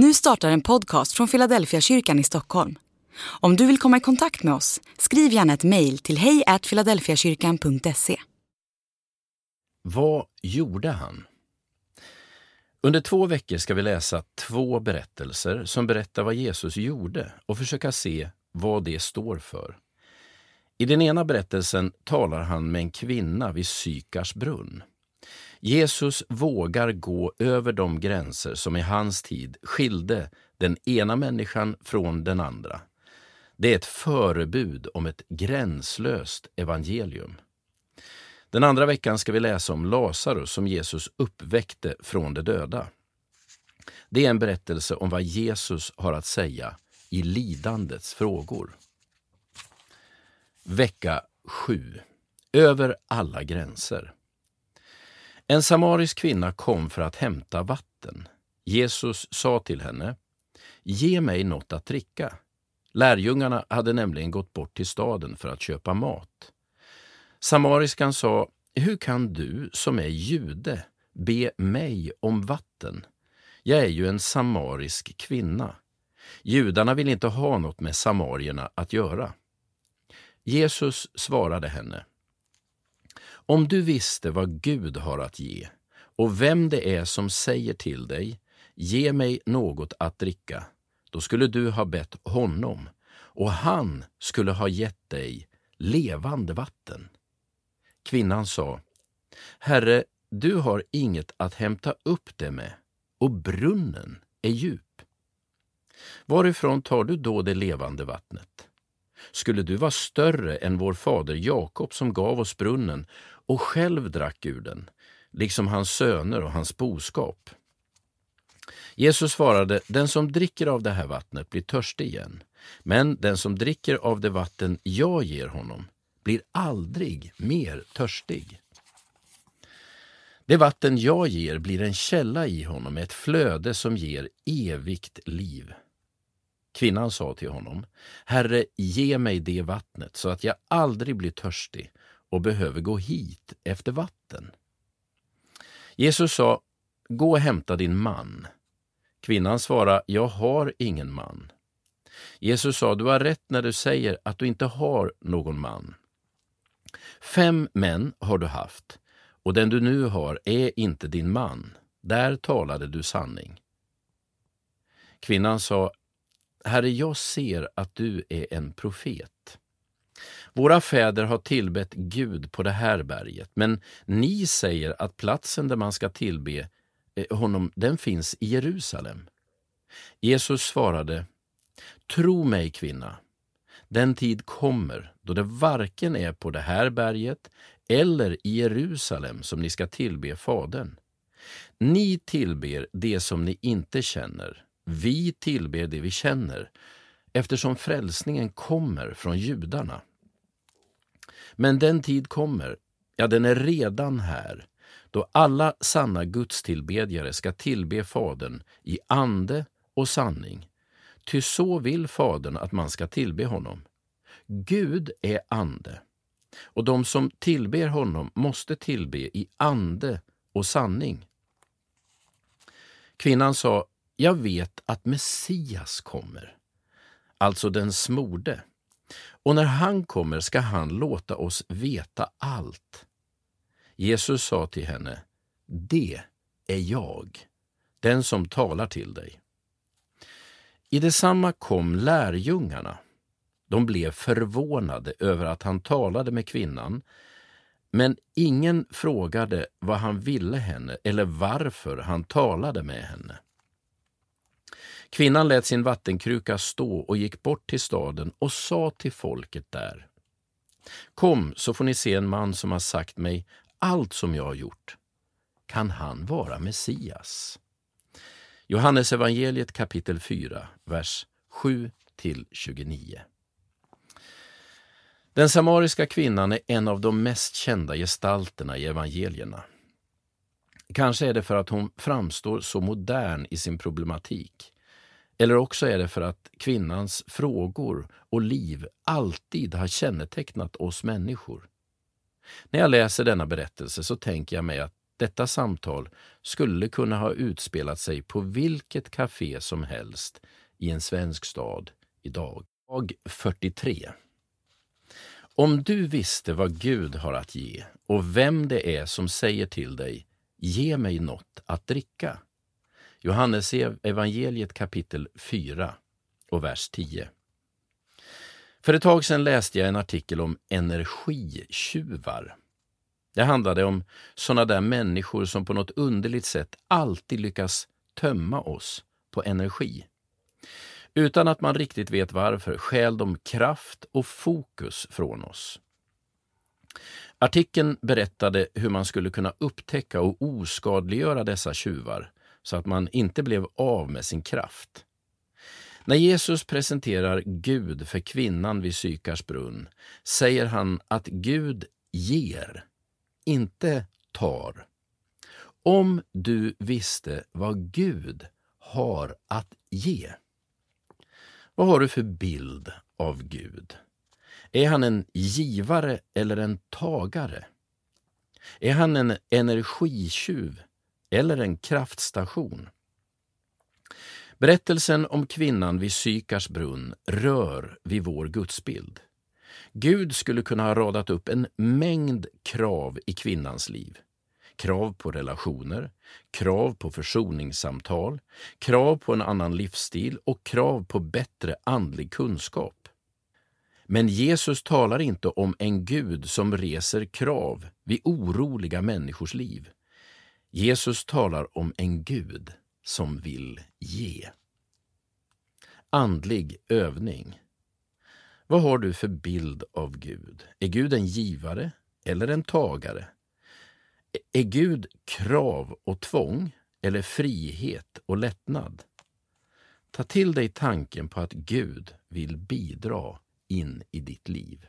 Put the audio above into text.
Nu startar en podcast från Philadelphia kyrkan i Stockholm. Om du vill komma i kontakt med oss, skriv gärna ett mejl till hejfiladelfiakyrkan.se. Vad gjorde han? Under två veckor ska vi läsa två berättelser som berättar vad Jesus gjorde och försöka se vad det står för. I den ena berättelsen talar han med en kvinna vid Sykars brunn. Jesus vågar gå över de gränser som i hans tid skilde den ena människan från den andra. Det är ett förebud om ett gränslöst evangelium. Den andra veckan ska vi läsa om Lazarus som Jesus uppväckte från de döda. Det är en berättelse om vad Jesus har att säga i lidandets frågor. Vecka 7. Över alla gränser. En samarisk kvinna kom för att hämta vatten. Jesus sa till henne, Ge mig något att dricka. Lärjungarna hade nämligen gått bort till staden för att köpa mat. Samariskan sa, Hur kan du, som är jude, be mig om vatten? Jag är ju en samarisk kvinna. Judarna vill inte ha något med samarierna att göra. Jesus svarade henne, om du visste vad Gud har att ge och vem det är som säger till dig, ge mig något att dricka, då skulle du ha bett honom och han skulle ha gett dig levande vatten. Kvinnan sa, Herre, du har inget att hämta upp det med och brunnen är djup. Varifrån tar du då det levande vattnet? Skulle du vara större än vår fader Jakob som gav oss brunnen och själv drack ur den, liksom hans söner och hans boskap. Jesus svarade, den som dricker av det här vattnet blir törstig igen, men den som dricker av det vatten jag ger honom blir aldrig mer törstig. Det vatten jag ger blir en källa i honom, ett flöde som ger evigt liv. Kvinnan sa till honom, Herre, ge mig det vattnet så att jag aldrig blir törstig och behöver gå hit efter vatten. Jesus sa, gå och hämta din man. Kvinnan svarade, jag har ingen man. Jesus sa, du har rätt när du säger att du inte har någon man. Fem män har du haft, och den du nu har är inte din man. Där talade du sanning. Kvinnan sa, Herre, jag ser att du är en profet. Våra fäder har tillbett Gud på det här berget, men ni säger att platsen där man ska tillbe eh, honom, den finns i Jerusalem. Jesus svarade, Tro mig, kvinna, den tid kommer då det varken är på det här berget eller i Jerusalem som ni ska tillbe Fadern. Ni tillber det som ni inte känner, vi tillber det vi känner, eftersom frälsningen kommer från judarna. Men den tid kommer, ja den är redan här, då alla sanna gudstillbedjare ska tillbe Fadern i ande och sanning. Ty så vill Fadern att man ska tillbe honom. Gud är ande, och de som tillber honom måste tillbe i ande och sanning. Kvinnan sa, jag vet att Messias kommer, alltså den smorde. Och när han kommer ska han låta oss veta allt. Jesus sa till henne, det är jag, den som talar till dig. I detsamma kom lärjungarna. De blev förvånade över att han talade med kvinnan, men ingen frågade vad han ville henne eller varför han talade med henne. Kvinnan lät sin vattenkruka stå och gick bort till staden och sa till folket där. Kom, så får ni se en man som har sagt mig allt som jag har gjort. Kan han vara Messias? Johannes evangeliet kapitel 4, vers 7 29. Den samariska kvinnan är en av de mest kända gestalterna i evangelierna. Kanske är det för att hon framstår så modern i sin problematik. Eller också är det för att kvinnans frågor och liv alltid har kännetecknat oss människor. När jag läser denna berättelse så tänker jag mig att Detta samtal skulle kunna ha utspelat sig på vilket café som helst i en svensk stad idag. Dag 43. Om du visste vad Gud har att ge och vem det är som säger till dig Ge mig något att dricka. Johannes evangeliet kapitel 4 och vers 10. För ett tag sedan läste jag en artikel om energitjuvar. Det handlade om sådana där människor som på något underligt sätt alltid lyckas tömma oss på energi. Utan att man riktigt vet varför stjäl de kraft och fokus från oss. Artikeln berättade hur man skulle kunna upptäcka och oskadliggöra dessa tjuvar så att man inte blev av med sin kraft. När Jesus presenterar Gud för kvinnan vid Sykars brunn säger han att Gud ger, inte tar. Om du visste vad Gud har att ge. Vad har du för bild av Gud? Är han en givare eller en tagare? Är han en energitjuv eller en kraftstation? Berättelsen om kvinnan vid Sykars brunn rör vid vår gudsbild. Gud skulle kunna ha radat upp en mängd krav i kvinnans liv. Krav på relationer, krav på försoningssamtal, krav på en annan livsstil och krav på bättre andlig kunskap. Men Jesus talar inte om en Gud som reser krav vid oroliga människors liv. Jesus talar om en Gud som vill ge. Andlig övning. Vad har du för bild av Gud? Är Gud en givare eller en tagare? Är Gud krav och tvång eller frihet och lättnad? Ta till dig tanken på att Gud vill bidra in i ditt liv.